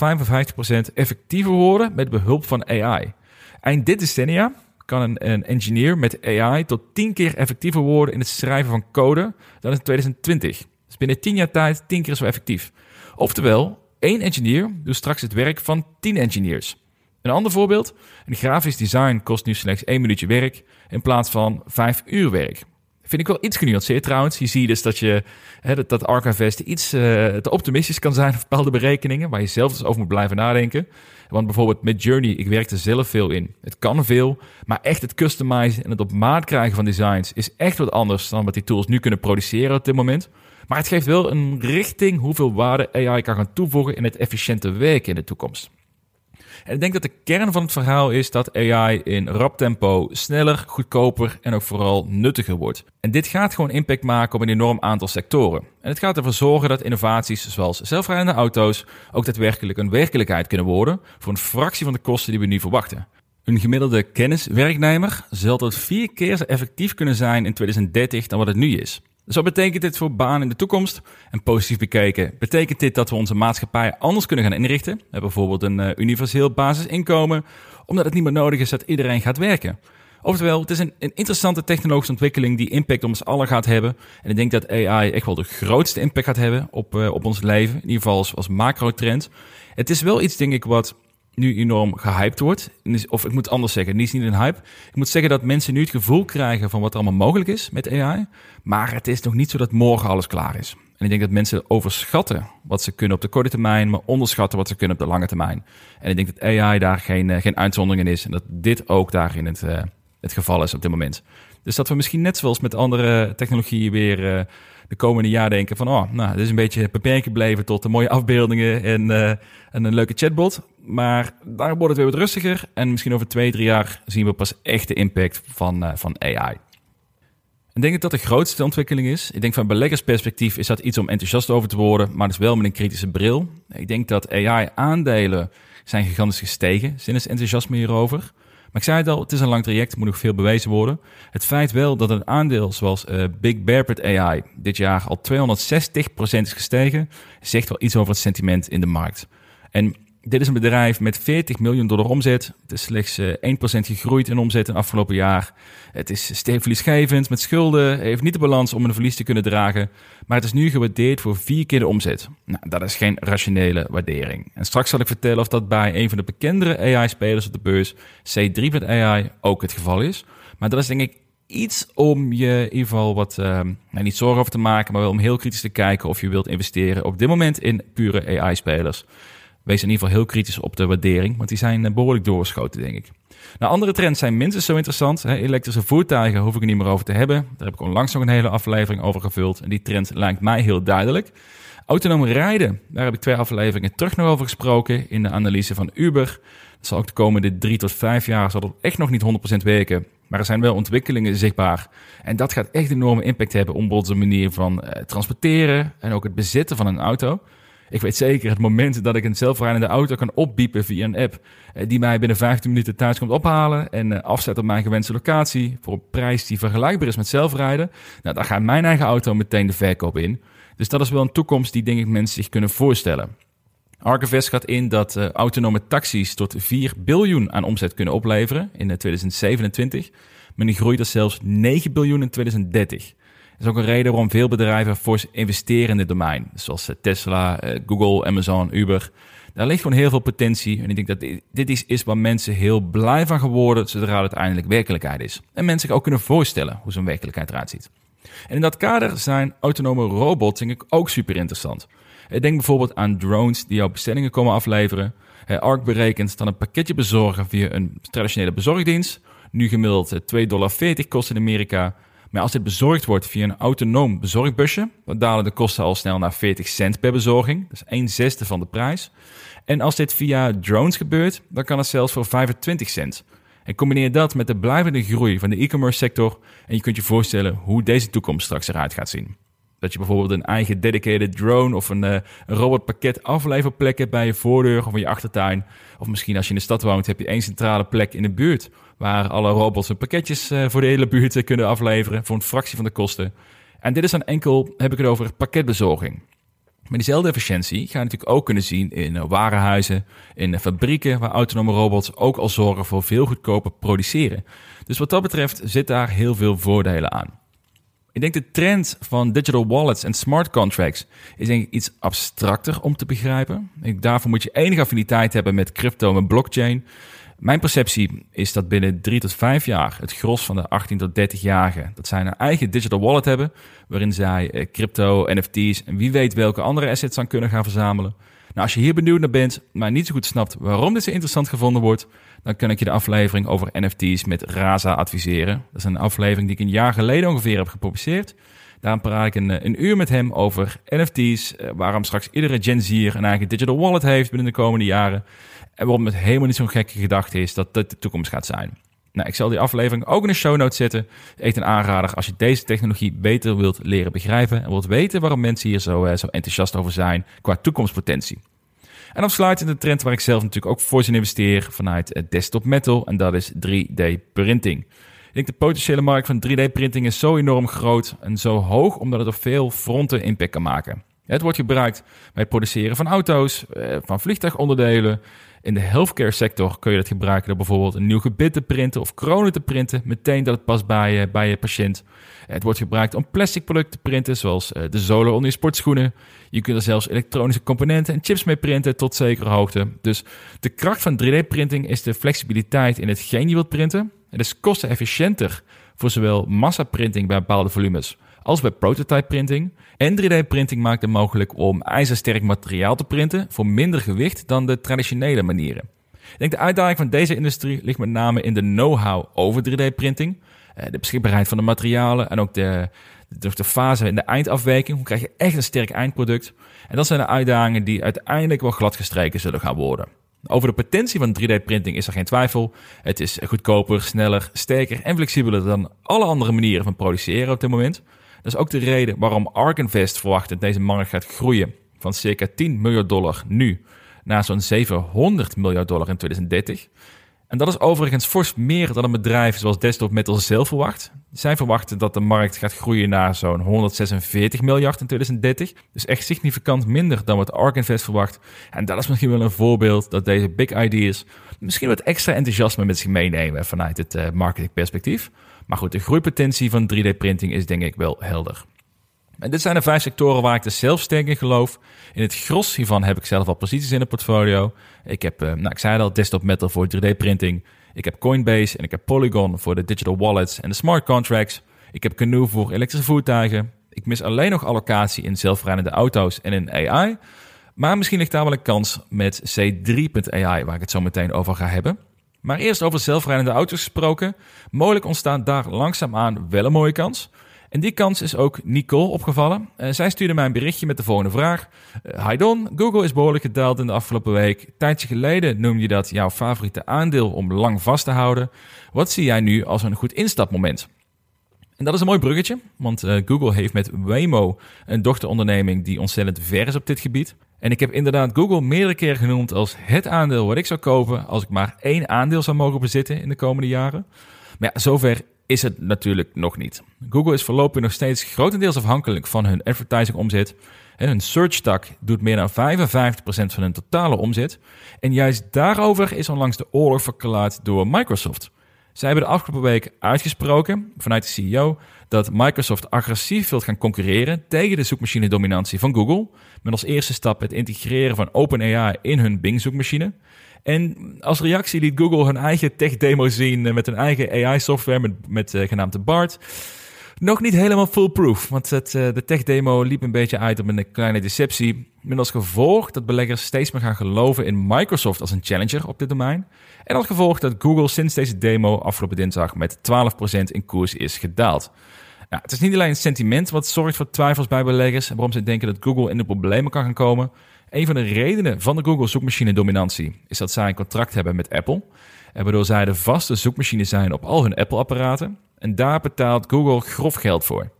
effectiever worden met behulp van AI. Eind dit decennia kan een, een, engineer met AI tot 10 keer effectiever worden in het schrijven van code dan in 2020. Dus binnen 10 jaar tijd 10 keer zo effectief. Oftewel, één engineer doet straks het werk van 10 engineers. Een ander voorbeeld, een grafisch design kost nu slechts 1 minuutje werk in plaats van 5 uur werk. Vind ik wel iets genuanceerd trouwens. Je ziet dus dat, je, hè, dat, dat Archivest iets uh, te optimistisch kan zijn op bepaalde berekeningen, waar je zelf dus over moet blijven nadenken. Want bijvoorbeeld met Journey, ik werk er zelf veel in. Het kan veel, maar echt het customizen en het op maat krijgen van designs is echt wat anders dan wat die tools nu kunnen produceren op dit moment. Maar het geeft wel een richting hoeveel waarde AI kan gaan toevoegen in het efficiënte werken in de toekomst. En ik denk dat de kern van het verhaal is dat AI in rap tempo sneller, goedkoper en ook vooral nuttiger wordt. En dit gaat gewoon impact maken op een enorm aantal sectoren. En het gaat ervoor zorgen dat innovaties zoals zelfrijdende auto's ook daadwerkelijk een werkelijkheid kunnen worden voor een fractie van de kosten die we nu verwachten. Een gemiddelde kenniswerknemer zal tot vier keer zo effectief kunnen zijn in 2030 dan wat het nu is. Wat betekent dit voor banen in de toekomst? En positief bekeken, betekent dit dat we onze maatschappij anders kunnen gaan inrichten? Bijvoorbeeld een uh, universeel basisinkomen, omdat het niet meer nodig is dat iedereen gaat werken. Oftewel, het is een, een, interessante technologische ontwikkeling die impact op ons allen gaat hebben. En ik denk dat AI echt wel de grootste impact gaat hebben op, uh, op ons leven. In ieder geval als, als macro-trend. Het is wel iets, denk ik, wat nu enorm gehyped wordt. Of ik moet anders zeggen, niet is niet een hype. Ik moet zeggen dat mensen nu het gevoel krijgen van wat er allemaal mogelijk is met AI. Maar het is nog niet zo dat morgen alles klaar is. En ik denk dat mensen overschatten wat ze kunnen op de korte termijn, maar onderschatten wat ze kunnen op de lange termijn. En ik denk dat AI daar geen, uh, geen uitzondering in is. En dat dit ook daarin het, uh, het geval is op dit moment. Dus dat we misschien net zoals met andere technologieën weer uh, de komende jaar denken van, oh, nou, dit is een beetje beperkt gebleven tot de mooie afbeeldingen en, en een leuke chatbot. Maar daar wordt het weer wat rustiger. En misschien over twee, drie jaar zien we pas echt de impact van, uh, van AI. Ik denk dat dat de grootste ontwikkeling is. Ik denk van beleggersperspectief is dat iets om enthousiast over te worden, maar dus wel met een kritische bril. Ik denk dat AI-aandelen zijn gigantisch gestegen sinds enthousiasme hierover. Maar ik zei het al, het is een lang traject, moet nog veel bewezen worden. Het feit wel dat een aandeel zoals uh, Big Bear AI dit jaar al 260% is gestegen, zegt wel iets over het sentiment in de markt. En dit is een bedrijf met 40 miljoen dollar omzet. Het is slechts 1% eh, gegroeid in omzet in het afgelopen jaar. Het is stevig verliesgevend met schulden. heeft niet de balans om een verlies te kunnen dragen. Maar het is nu gewaardeerd voor vier keer de omzet. Nou, dat is geen rationele waardering. En straks zal ik vertellen of dat bij een van de bekendere AI-spelers op de beurs, C3.ai, ook het geval is. Maar dat is denk ik iets om je in ieder geval wat, uh, nou, niet zorgen over te maken, maar wel om heel kritisch te kijken of je wilt investeren op dit moment in pure AI-spelers. Wees in ieder geval heel kritisch op de waardering, want die zijn behoorlijk doorgeschoten, denk ik. Nou, andere trends zijn minstens zo interessant. Hè. Elektrische voertuigen hoef ik er niet meer over te hebben. Daar heb ik onlangs nog een hele aflevering over gevuld. En die trend lijkt mij heel duidelijk. Autonoom rijden, daar heb ik twee afleveringen terug nog over gesproken in de analyse van Uber. Dat zal ook de komende drie tot vijf jaar zal dat echt nog niet 100% werken. Maar er zijn wel ontwikkelingen zichtbaar. En dat gaat echt enorme impact hebben op onze manier van eh, transporteren en ook het bezitten van een auto. Ik weet zeker het moment dat ik een zelfrijdende auto kan opbiepen via een app. Eh, die mij binnen 15 minuten thuis komt ophalen en eh, afzet op mijn gewenste locatie. Voor een prijs die vergelijkbaar is met zelfrijden. Nou, dan gaat mijn eigen auto meteen de verkoop in. Dus dat is wel een toekomst die denk ik mensen zich kunnen voorstellen. Archivest gaat in dat uh, autonome taxis tot 4 biljoen aan omzet kunnen opleveren in 2027. Met een groei tot zelfs 9 biljoen in 2030 is ook een reden waarom veel bedrijven fors investeren in dit domein. Zoals eh, Tesla, eh, Google, Amazon, Uber. Daar ligt gewoon heel veel potentie. En ik denk dat dit is, is waar mensen heel blij van geworden zodra het uiteindelijk werkelijkheid is. En mensen zich ook kunnen voorstellen hoe zo'n werkelijkheid eruit ziet. En in dat kader zijn autonome robots denk ik ook super interessant. Eh, denk bijvoorbeeld aan drones die jouw bestellingen komen afleveren. ARC berekent dat een pakketje bezorgen via een traditionele bezorgdienst nu gemiddeld 2,40 dollar kost in Amerika maar als dit bezorgd wordt via een autonoom bezorgbusje, dan dalen de kosten al snel naar 40 cent per bezorging. Dat is 1 zesde van de prijs. En als dit via drones gebeurt, dan kan het zelfs voor 25 cent. En combineer dat met de blijvende groei van de e-commerce sector en je kunt je voorstellen hoe deze toekomst straks eruit gaat zien. Dat je bijvoorbeeld een eigen dedicated drone of een, uh, een robotpakket afleverplek hebt bij je voordeur of in je achtertuin. Of misschien als je in de stad woont heb je één centrale plek in de buurt waar alle robots hun pakketjes uh, voor de hele buurt kunnen afleveren voor een fractie van de kosten. En dit is dan enkel, heb ik het over pakketbezorging. Maar diezelfde efficiëntie ga je natuurlijk ook kunnen zien in warenhuizen, in fabrieken waar autonome robots ook al zorgen voor veel goedkoper produceren. Dus wat dat betreft zit daar heel veel voordelen aan. Ik denk de trend van digital wallets en smart contracts is denk iets abstracter om te begrijpen. Ik, daarvoor moet je enige affiniteit hebben met crypto en blockchain. Mijn perceptie is dat binnen drie tot vijf jaar het gros van de 18 tot 30-jarigen dat zij een eigen digital wallet hebben, waarin zij eh, crypto, NFT's en wie weet welke andere assets aan kunnen gaan verzamelen. Nou, als je hier benieuwd naar bent, maar niet zo goed snapt waarom dit zo interessant gevonden wordt, dan kan ik je de aflevering over NFT's met Raza adviseren. Dat is een aflevering die ik een jaar geleden ongeveer heb gepubliceerd. Daarom praat ik een, een uur met hem over NFT's, eh, waarom straks iedere Gen Z een eigen digital wallet heeft binnen de komende jaren. En waarom het helemaal niet zo'n gekke gedachte is dat dat de toekomst gaat zijn. Nou, ik zal die aflevering ook in de show notes zetten. Echt een aanrader als je deze technologie beter wilt leren begrijpen en wilt weten waarom mensen hier zo, uh, zo enthousiast over zijn qua toekomstpotentie. En afsluitend de trend waar ik zelf natuurlijk ook voor zin investeer vanuit desktop metal en dat is 3D printing. Ik denk de potentiële markt van 3D printing is zo enorm groot en zo hoog omdat het op veel fronten impact kan maken. Het wordt gebruikt bij het produceren van auto's, eh, van vliegtuigonderdelen, in de healthcare sector kun je dat gebruiken door bijvoorbeeld een nieuw gebit te printen of kronen te printen, meteen dat het past bij je, bij je patiënt. Het wordt gebruikt om plastic producten te printen, zoals eh, de zolen onder je sportschoenen. Je kunt er zelfs elektronische componenten en chips mee printen tot zekere hoogte. Dus de kracht van 3D-printing is de flexibiliteit in hetgeen je wilt printen. Het is kostenefficiënter voor zowel massaprinting bij bepaalde volumes als bij prototype printing. En 3D-printing maakt het mogelijk om ijzersterk materiaal te printen voor minder gewicht dan de traditionele manieren. Ik denk de uitdaging van deze industrie ligt met name in de know-how over 3D-printing, eh, de beschikbaarheid van de materialen en ook de, de, fase in de eindafwijking. Hoe krijg je echt een sterk eindproduct? En dat zijn de uitdagingen die uiteindelijk wel gladgestreken zullen gaan worden. Over de potentie van 3D-printing is er geen twijfel. Het is goedkoper, sneller, sterker en flexibeler dan alle andere manieren van produceren op dit moment. Dat is ook de reden waarom Ark Invest verwacht dat deze markt gaat groeien van circa 10 miljard dollar nu naar zo'n 700 miljard dollar in 2030. En dat is overigens fors meer dan een bedrijf zoals Desktop Metal zelf verwacht. Zij verwachten dat de markt gaat groeien naar zo'n 146 miljard in 2030. Dus echt significant minder dan wat Ark Invest verwacht. En dat is misschien wel een voorbeeld dat deze big ideas misschien wat extra enthousiasme met zich meenemen vanuit het uh, marketingperspectief. Maar goed, de groeipotentie van 3D-printing is denk ik wel helder. En dit zijn de vijf sectoren waar ik er zelf sterk in geloof. In het gros hiervan heb ik zelf al posities in het portfolio. Ik heb, eh, nou, ik zei al, desktop metal voor 3D-printing. Ik heb Coinbase en ik heb Polygon voor de digital wallets en de smart contracts. Ik heb Canoe voor elektrische voertuigen. Ik mis alleen nog allocatie in zelfrijdende auto's en in AI. Maar misschien ligt daar wel een kans met C3.ai, waar ik het zo meteen over ga hebben. Maar eerst over zelfrijdende auto's gesproken. Mogelijk ontstaat daar langzaamaan wel een mooie kans. En die kans is ook Nicole opgevallen. Uh, zij stuurde mij een berichtje met de volgende vraag. Uh, Hi Don, Google is behoorlijk gedaald in de afgelopen week. Tijdje geleden noemde je dat jouw favoriete aandeel om lang vast te houden. Wat zie jij nu als een goed instapmoment? En dat is een mooi bruggetje, want uh, Google heeft met Waymo een dochteronderneming die ontzettend ver is op dit gebied. En ik heb inderdaad Google meerdere keren genoemd als het aandeel wat ik zou kopen als ik maar één aandeel zou mogen bezitten in de komende jaren. Maar ja, zover is het natuurlijk nog niet. Google is voorlopig nog steeds grotendeels afhankelijk van hun advertising omzet. En hun search tak doet meer dan 55% van hun totale omzet. En juist daarover is onlangs de oorlog verklaard door Microsoft. Zij hebben de afgelopen week uitgesproken vanuit de CEO dat Microsoft agressief wil gaan concurreren tegen de zoekmachine-dominantie van Google. Met als eerste stap het integreren van OpenAI in hun Bing-zoekmachine. En als reactie liet Google hun eigen tech-demo zien eh, met hun eigen AI-software met, met uh, genaamd BART. Nog niet helemaal foolproof, want het, uh, de tech-demo liep een beetje uit op een kleine deceptie. Met als gevolg dat beleggers steeds meer gaan geloven in Microsoft als een challenger op dit domein. En als gevolg dat Google sinds deze demo afgelopen dinsdag met 12% in koers is gedaald. Nou, het is niet alleen het sentiment wat zorgt voor twijfels bij beleggers en waarom ze denken dat Google in de problemen kan gaan komen. Een van de redenen van de Google zoekmachine dominantie is dat zij een contract hebben met Apple. En waardoor zij de vaste zoekmachine zijn op al hun Apple-apparaten. En daar betaalt Google grof geld voor.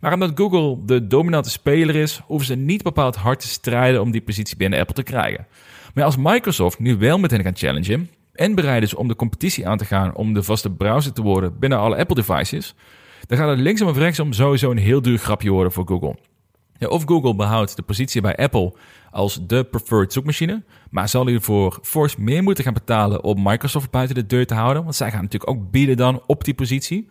Maar omdat Google de dominante speler is, hoeven ze niet bepaald hard te strijden om die positie binnen Apple te krijgen. Maar als Microsoft nu wel met hen gaan challengen en bereid is om de competitie aan te gaan om de vaste browser te worden binnen alle Apple-devices, dan gaat het linksom of rechtsom sowieso een heel duur grapje worden voor Google. Ja, of Google behoudt de positie bij Apple als de preferred zoekmachine, maar zal hij ervoor fors meer moeten gaan betalen om Microsoft buiten de deur te houden, want zij gaan natuurlijk ook bieden dan op die positie.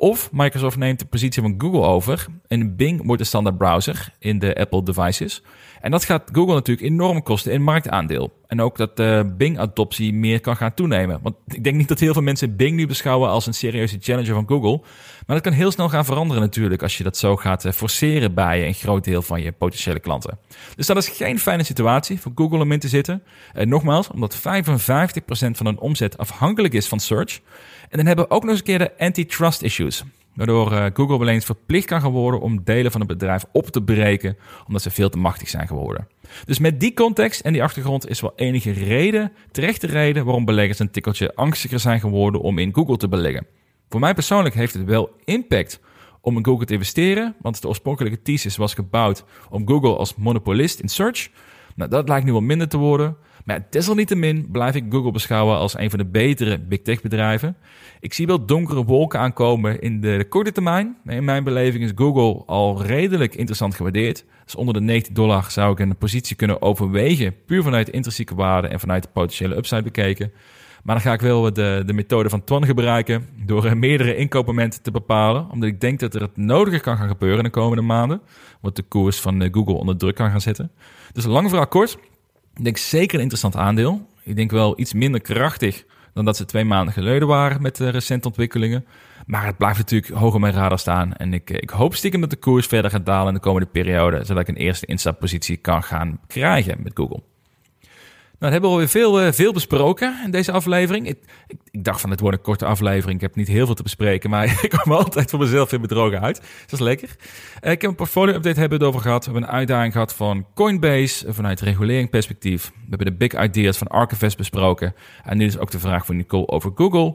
Of Microsoft neemt de positie van Google over en Bing wordt de standaard browser in de Apple devices. En dat gaat Google natuurlijk enorm kosten in marktaandeel. En ook dat de Bing-adoptie meer kan gaan toenemen. Want ik denk niet dat heel veel mensen Bing nu beschouwen als een serieuze challenger van Google. Maar dat kan heel snel gaan veranderen natuurlijk als je dat zo gaat eh, forceren bij een groot deel van je potentiële klanten. Dus dat is geen fijne situatie voor Google om in te zitten. En eh, nogmaals, omdat 55% van hun omzet afhankelijk is van search. En dan hebben we ook nog eens een keer de antitrust issues. Waardoor uh, Google wel eens verplicht kan gaan worden om delen van het bedrijf op te breken, omdat ze veel te machtig zijn geworden. Dus met die context en die achtergrond is wel enige reden, terechte reden, waarom beleggers een tikkeltje angstiger zijn geworden om in Google te beleggen. Voor mij persoonlijk heeft het wel impact om in Google te investeren, want de oorspronkelijke thesis was gebouwd om Google als monopolist in search. Nou, dat lijkt nu wel minder te worden. Maar desalniettemin blijf ik Google beschouwen als een van de betere big tech bedrijven. Ik zie wel donkere wolken aankomen in de, korte termijn. In mijn beleving is Google al redelijk interessant gewaardeerd. Dus onder de 90 dollar zou ik een positie kunnen overwegen, puur vanuit intrinsieke waarde en vanuit de potentiële upside bekeken. Maar dan ga ik wel de, de methode van Twan gebruiken door meerdere inkoopmomenten te bepalen. Omdat ik denk dat er het nodige kan gaan gebeuren in de komende maanden. Wat de koers van eh, Google onder druk kan gaan zetten. Dus lang verhaal kort. Ik denk zeker een interessant aandeel. Ik denk wel iets minder krachtig dan dat ze twee maanden geleden waren met de recente ontwikkelingen. Maar het blijft natuurlijk hoog op mijn radar staan. En ik, ik hoop stiekem dat de koers verder gaat dalen in de komende periode. Zodat ik een eerste instappositie kan gaan krijgen met Google. Nou, hebben we alweer veel, uh, veel besproken in deze aflevering. Ik, ik, dacht van het wordt een korte aflevering. Ik heb niet heel veel te bespreken, maar ik kom altijd voor mezelf weer bedrogen uit. dat is lekker. Uh, ik heb een portfolio update hebben het over gehad. We hebben een uitdaging gehad van Coinbase vanuit regulering perspectief. We hebben de big ideas van Archivest besproken. En nu is ook de vraag van Nicole over Google.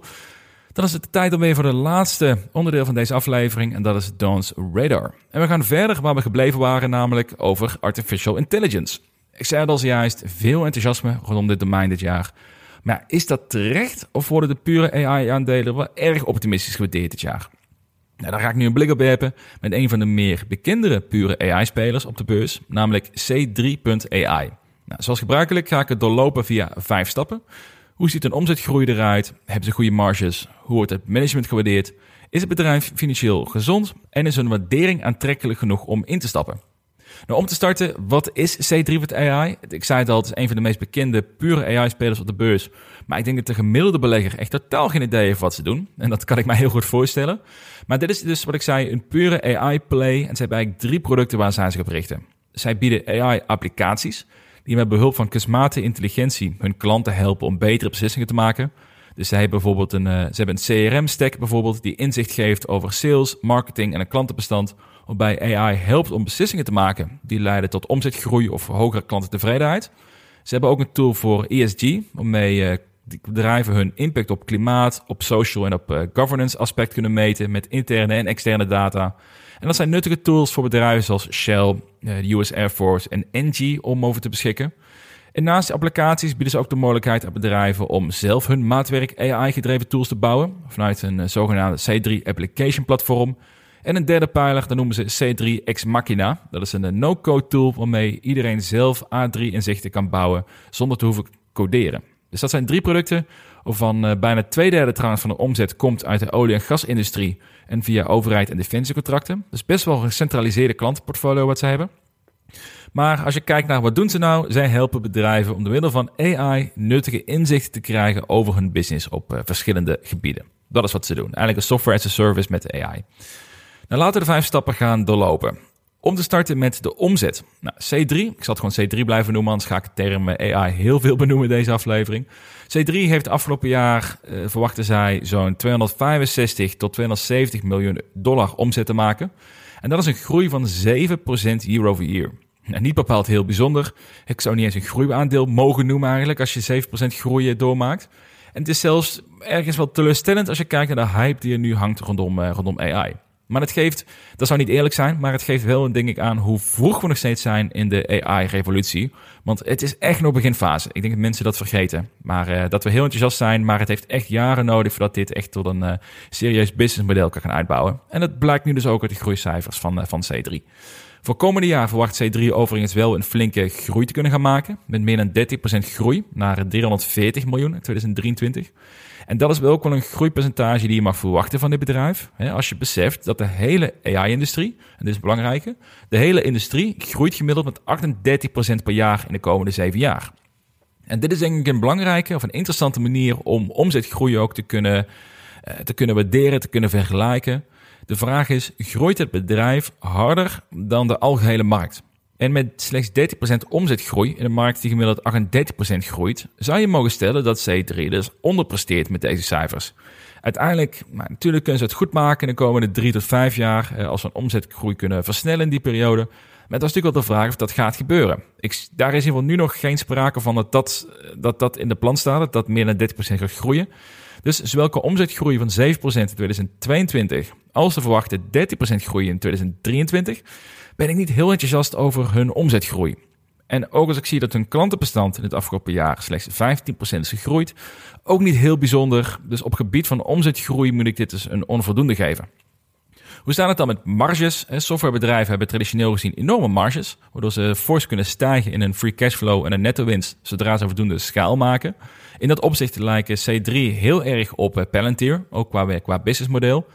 Dan is het de tijd om weer voor de laatste onderdeel van deze aflevering. En dat is Dawn's Radar. En we gaan verder waar we gebleven waren, namelijk over artificial intelligence. Ik zei het al zojuist, veel enthousiasme rondom dit domein dit jaar. Maar is dat terecht of worden de pure AI-aandelen wel erg optimistisch gewaardeerd dit jaar? Nou, daar ga ik nu een blik op werpen met een van de meer bekendere pure AI-spelers op de beurs, namelijk C3.ai. Nou, zoals gebruikelijk ga ik het doorlopen via vijf stappen. Hoe ziet een omzetgroei eruit? Hebben ze goede marges? Hoe wordt het management gewaardeerd? Is het bedrijf financieel gezond? En is hun waardering aantrekkelijk genoeg om in te stappen? Nou, om te starten, wat is C3.ai? Ik zei het al, het is een van de meest bekende pure AI-spelers op de beurs. Maar ik denk dat de gemiddelde belegger echt totaal geen idee heeft wat ze doen. En dat kan ik mij heel goed voorstellen. Maar dit is dus wat ik zei, een pure AI-play. En ze hebben eigenlijk drie producten waar zij zich op richten. Zij bieden AI-applicaties die met behulp van kunstmatige intelligentie hun klanten helpen om betere beslissingen te maken. Dus zij hebben bijvoorbeeld een, uh, ze hebben een CRM-stack bijvoorbeeld die inzicht geeft over sales, marketing en een klantenbestand, waarbij AI helpt om beslissingen te maken die leiden tot omzetgroei of hogere klantentevredenheid. Ze hebben ook een tool voor ESG, waarmee uh, bedrijven hun impact op klimaat, op social en op uh, governance aspect kunnen meten met interne en externe data. En dat zijn nuttige tools voor bedrijven zoals Shell, de US Air Force en Engie om over te beschikken. En naast de applicaties bieden ze ook de mogelijkheid aan bedrijven om zelf hun maatwerk AI-gedreven tools te bouwen vanuit een eh, zogenaamde C3 Application Platform. En een derde pijler, dat noemen ze C3 Ex Machina. Dat is een eh, no-code tool waarmee iedereen zelf A3-inzichten kan bouwen zonder te hoeven coderen. Dus dat zijn drie producten waarvan uh, bijna twee derde trouwens van de omzet komt uit de olie- en gasindustrie en via overheid en defensiecontracten. Dus best wel een gecentraliseerde klantenportfolio wat ze hebben. Maar als je kijkt naar wat doen ze nou, zij helpen bedrijven om door middel van AI nuttige inzichten te krijgen over hun business op uh, verschillende gebieden. Dat is wat ze doen. Eigenlijk een software as a service met AI. Nou, laten we de vijf stappen gaan doorlopen. Om te starten met de omzet. Nou, C3, ik zal het gewoon C3 blijven noemen, anders ga ik de term AI heel veel benoemen deze aflevering. C3 heeft afgelopen jaar, uh, verwachten zij, zo'n 265 tot 270 miljoen dollar omzet te maken. En dat is een groei van 7% year over year. Nou, niet bepaald heel bijzonder. Ik zou niet eens een groeiaandeel mogen noemen eigenlijk als je 7% groei doormaakt. En het is zelfs ergens wel teleurstellend als je kijkt naar de hype die er nu hangt rondom, uh, rondom AI. Maar het geeft, dat zou niet eerlijk zijn, maar het geeft wel een denk ik aan hoe vroeg we nog steeds zijn in de AI-revolutie. Want het is echt nog beginfase. Ik denk dat mensen dat vergeten. Maar uh, dat we heel enthousiast zijn, maar het heeft echt jaren nodig voordat dit echt tot een uh, serieus businessmodel kan gaan uitbouwen. En dat blijkt nu dus ook uit de groeicijfers van, van C3. Voor komende jaar verwacht C3 overigens wel een flinke groei te kunnen gaan maken. Met meer dan 30% groei naar 340 miljoen in 2023. En dat is wel ook wel een groeipercentage die je mag verwachten van dit bedrijf. Als je beseft dat de hele AI-industrie, en dit is belangrijk, de hele industrie groeit gemiddeld met 38% per jaar in de komende zeven jaar. En dit is denk ik een belangrijke of een interessante manier om omzetgroei ook te kunnen, eh, te kunnen waarderen, te kunnen vergelijken. De vraag is, groeit het bedrijf harder dan de algehele markt? En met slechts 30% omzetgroei in een markt die gemiddeld 38% groeit, zou je mogen stellen dat C3 dus onderpresteert met deze cijfers. Uiteindelijk, maar natuurlijk kunnen ze het goed maken in de komende 3 tot 5 jaar eh, als we een omzetgroei kunnen versnellen in die periode. Maar dat is natuurlijk wel de vraag of dat gaat gebeuren. Ik, daar is in ieder geval nu nog geen sprake van dat dat, dat, dat in de plan staat, dat dat meer dan 30% gaat groeien. Dus zowel qua omzetgroei van 7% in 2022 als de verwachte 30% groei in 2023 ben ik niet heel enthousiast over hun omzetgroei. En ook als ik zie dat hun klantenbestand in het afgelopen jaar slechts 15% is gegroeid, ook niet heel bijzonder. Dus op gebied van omzetgroei moet ik dit dus een onvoldoende geven. Hoe staat het dan met marges? Softwarebedrijven hebben traditioneel gezien enorme marges, waardoor ze fors kunnen stijgen in een free cashflow en een netto winst zodra ze voldoende schaal maken. In dat opzicht lijken C3 heel erg op eh, Palantir, ook qua, qua businessmodel.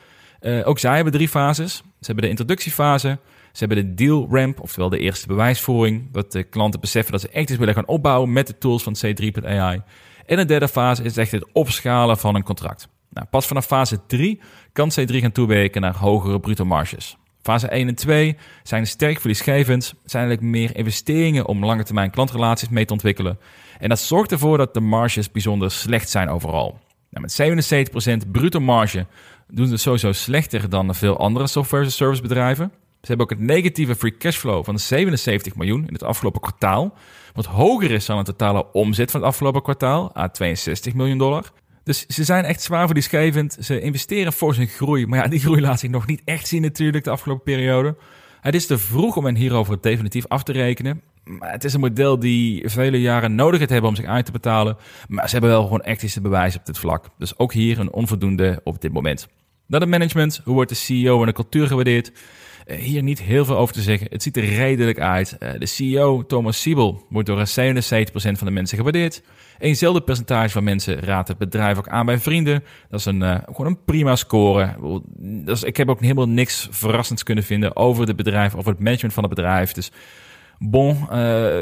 Uh, ook zij hebben drie fases. Ze hebben de introductiefase, ze hebben de deal ramp, oftewel de eerste bewijsvoering, dat de klanten beseffen dat ze echt iets willen gaan opbouwen met de tools van C3.ai. En de derde fase is echt het opschalen van een contract. Nou, pas vanaf fase 3 kan C3 gaan toewerken naar hogere bruto marges. Fase 1 en 2 zijn sterk verliesgevend, zijn eigenlijk meer investeringen om lange termijn klantrelaties mee te ontwikkelen. En dat zorgt ervoor dat de marges bijzonder slecht zijn overal. Nou, met 77% bruto marge doen ze sowieso slechter dan veel andere software service bedrijven. Ze hebben ook het negatieve free cashflow van 77 miljoen in het afgelopen kwartaal. Wat hoger is dan het totale omzet van het afgelopen kwartaal, aan 62 miljoen dollar. Dus ze zijn echt zwaar verliesgevend. Ze investeren voor zijn groei. Maar ja, die groei laat zich nog niet echt zien natuurlijk de afgelopen periode. Het is te vroeg om hen hierover definitief af te rekenen. Maar het is een model die vele jaren nodig het hebben om zich uit te betalen. Maar ze hebben wel gewoon echt iets te bewijzen op dit vlak. Dus ook hier een onvoldoende op dit moment. Dan het management. Hoe wordt de CEO en de cultuur gewaardeerd? Eh, hier niet heel veel over te zeggen. Het ziet er redelijk uit. Eh, de CEO, Thomas Siebel, wordt door 77% van de mensen gewaardeerd. Eenzelfde percentage van mensen raadt het bedrijf ook aan bij vrienden. Dat is een, uh, gewoon een prima score. Ik heb ook helemaal niks verrassends kunnen vinden over het bedrijf, over het management van het bedrijf. Dus bon, uh,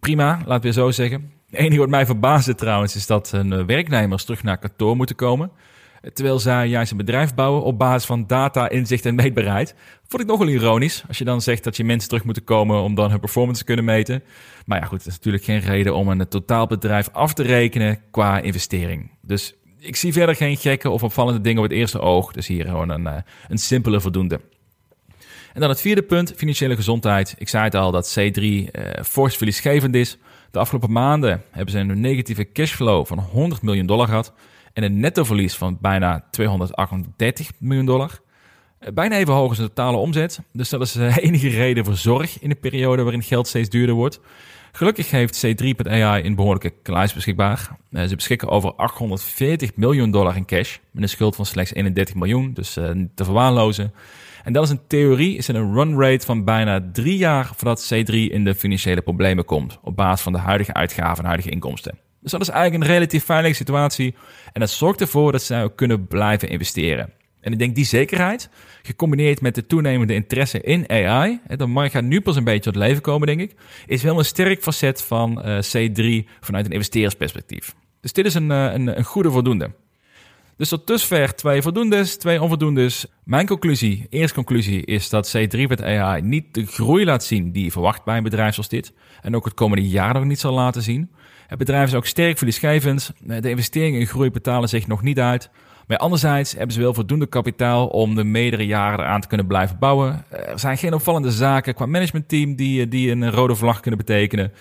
prima, laten we zo zeggen. Het enige wat mij verbaasde trouwens is dat een werknemers terug naar kantoor moeten komen. Terwijl zij juist een bedrijf bouwen op basis van data, inzicht en meetbaarheid. Vond ik nogal ironisch. Als je dan zegt dat je mensen terug moeten komen om dan hun performance te kunnen meten. Maar ja, goed, dat is natuurlijk geen reden om een totaalbedrijf af te rekenen qua investering. Dus ik zie verder geen gekke of opvallende dingen op het eerste oog. Dus hier gewoon een, eh, een simpele voldoende. En dan het vierde punt, financiële gezondheid. Ik zei het al dat C3 uh, eh, fors verliesgevend is. De afgelopen maanden hebben ze een negatieve cashflow van 100 miljoen dollar gehad en een nettoverlies van bijna 238 miljoen dollar. Eh, bijna even hoog als de totale omzet. Dus dat is de eh, enige reden voor zorg in de periode waarin geld steeds duurder wordt. Gelukkig heeft C3.ai een behoorlijke kluis beschikbaar. Eh, ze beschikken over 840 miljoen dollar in cash. Met een schuld van slechts 31 miljoen, dus te verwaarlozen. En dat is een theorie, is een run rate van bijna drie jaar voordat C3 in de financiële problemen komt. Op basis van de huidige uitgaven en huidige inkomsten. Dus dat is eigenlijk een relatief veilige situatie. En dat zorgt ervoor dat zij ook kunnen blijven investeren. En ik denk die zekerheid, gecombineerd met de toenemende interesse in AI, de markt gaat nu pas een beetje tot leven komen, denk ik, is wel een sterk facet van uh, C3 vanuit een investeersperspectief. Dus dit is een, uh, een, een goede voldoende. Dus tot dusver twee voldoendes, twee onvoldoendes. Mijn conclusie, eerste conclusie, is dat C3 met AI niet de groei laat zien die je verwacht bij een bedrijf zoals dit. En ook het komende jaar nog niet zal laten zien. Het bedrijf is ook sterk verliesgevend. De investeringen in groei betalen zich nog niet uit. Maar anderzijds hebben ze wel voldoende kapitaal om de meerdere jaren eraan te kunnen blijven bouwen. Er zijn geen opvallende zaken qua managementteam die, die een rode vlag kunnen betekenen.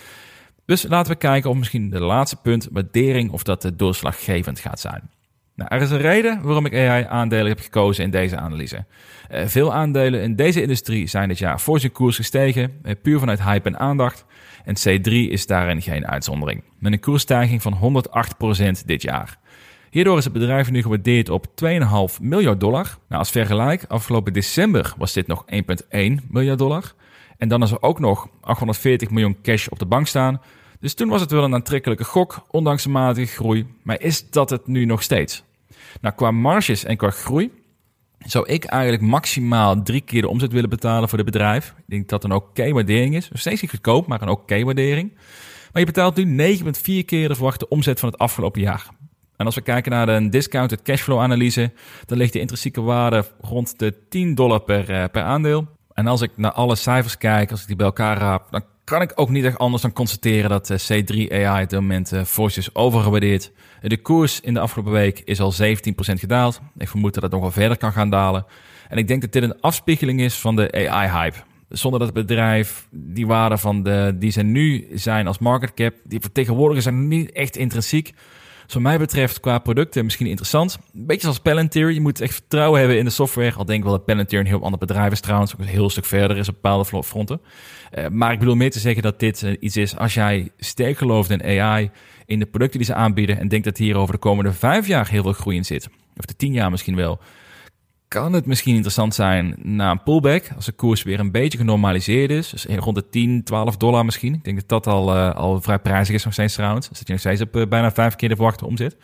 Dus laten we kijken of misschien de laatste punt, waardering, of dat doorslaggevend gaat zijn. Nou, er is een reden waarom ik AI-aandelen heb gekozen in deze analyse. Uh, veel aandelen in deze industrie zijn dit jaar voor zijn koers gestegen, uh, puur vanuit hype en aandacht. En C3 is daarin geen uitzondering, met een koersstijging van 108% dit jaar. Hierdoor is het bedrijf nu gewaardeerd op 2,5 miljard dollar. Nou, als vergelijk, afgelopen december was dit nog 1,1 miljard dollar. En dan is er ook nog 840 miljoen cash op de bank staan. Dus toen was het wel een aantrekkelijke gok, ondanks de matige groei. Maar is dat het nu nog steeds? Nou, qua marges en qua groei zou ik eigenlijk maximaal drie keer de omzet willen betalen voor het bedrijf. Ik denk dat dat een oké waardering is. Nog steeds niet goedkoop, maar een oké waardering. Maar je betaalt nu 9,4 keer de verwachte omzet van het afgelopen jaar. En als we kijken naar de discounted cashflow analyse, dan ligt de intrinsieke waarde rond de 10 dollar per, uh, per aandeel. En als ik naar alle cijfers kijk, als ik die bij elkaar raap, dan kan ik ook niet echt anders dan constateren dat eh, C3 AI op dit moment uh, fors is overgewaardeerd. De koers in de afgelopen week is al 17% gedaald. Ik vermoed dat het nog wel verder kan gaan dalen. En ik denk dat dit een afspiegeling is van de AI-hype. Zonder dat het bedrijf die waarde van de, die ze nu zijn als market cap, die vertegenwoordigen zijn niet echt intrinsiek. Dus wat mij betreft qua producten misschien interessant. Een beetje zoals Palantir. Je moet echt vertrouwen hebben in de software. Al denk wel dat Palantir een heel ander bedrijf is trouwens. Ook een heel stuk verder is op bepaalde fronten. Uh, maar ik bedoel meer te zeggen dat dit uh, iets is. Als jij sterk gelooft in AI, in de producten die ze aanbieden. En denkt dat hier over de komende vijf jaar heel veel groei in zit. Of de tien jaar misschien wel kan het misschien interessant zijn na een pullback, als de koers weer een beetje genormaliseerd is. Dus rond de 10, 12 dollar misschien. Ik denk dat dat al, uh, al vrij prijzig is nog steeds trouwens. Dan zit je nog steeds op uh, bijna vijf keer de verwachte omzet.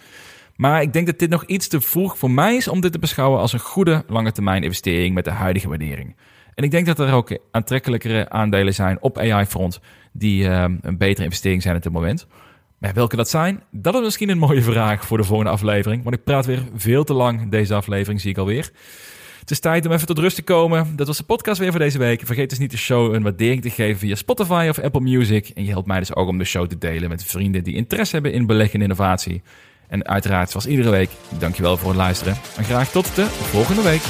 Maar ik denk dat dit nog iets te vroeg voor mij is om dit te beschouwen als een goede lange termijn investering met de huidige waardering. En ik denk dat er ook aantrekkelijkere aandelen zijn op AI-front die uh, een betere investering zijn op dit moment. Maar welke dat zijn, dat is misschien een mooie vraag voor de volgende aflevering. Want ik praat weer veel te lang deze aflevering, zie ik alweer. Het is tijd om even tot rust te komen. Dat was de podcast weer voor deze week. Vergeet dus niet de show een waardering te geven via Spotify of Apple Music. En je helpt mij dus ook om de show te delen met vrienden die interesse hebben in beleggen en innovatie. En uiteraard, zoals iedere week, dankjewel voor het luisteren. En graag tot de volgende week.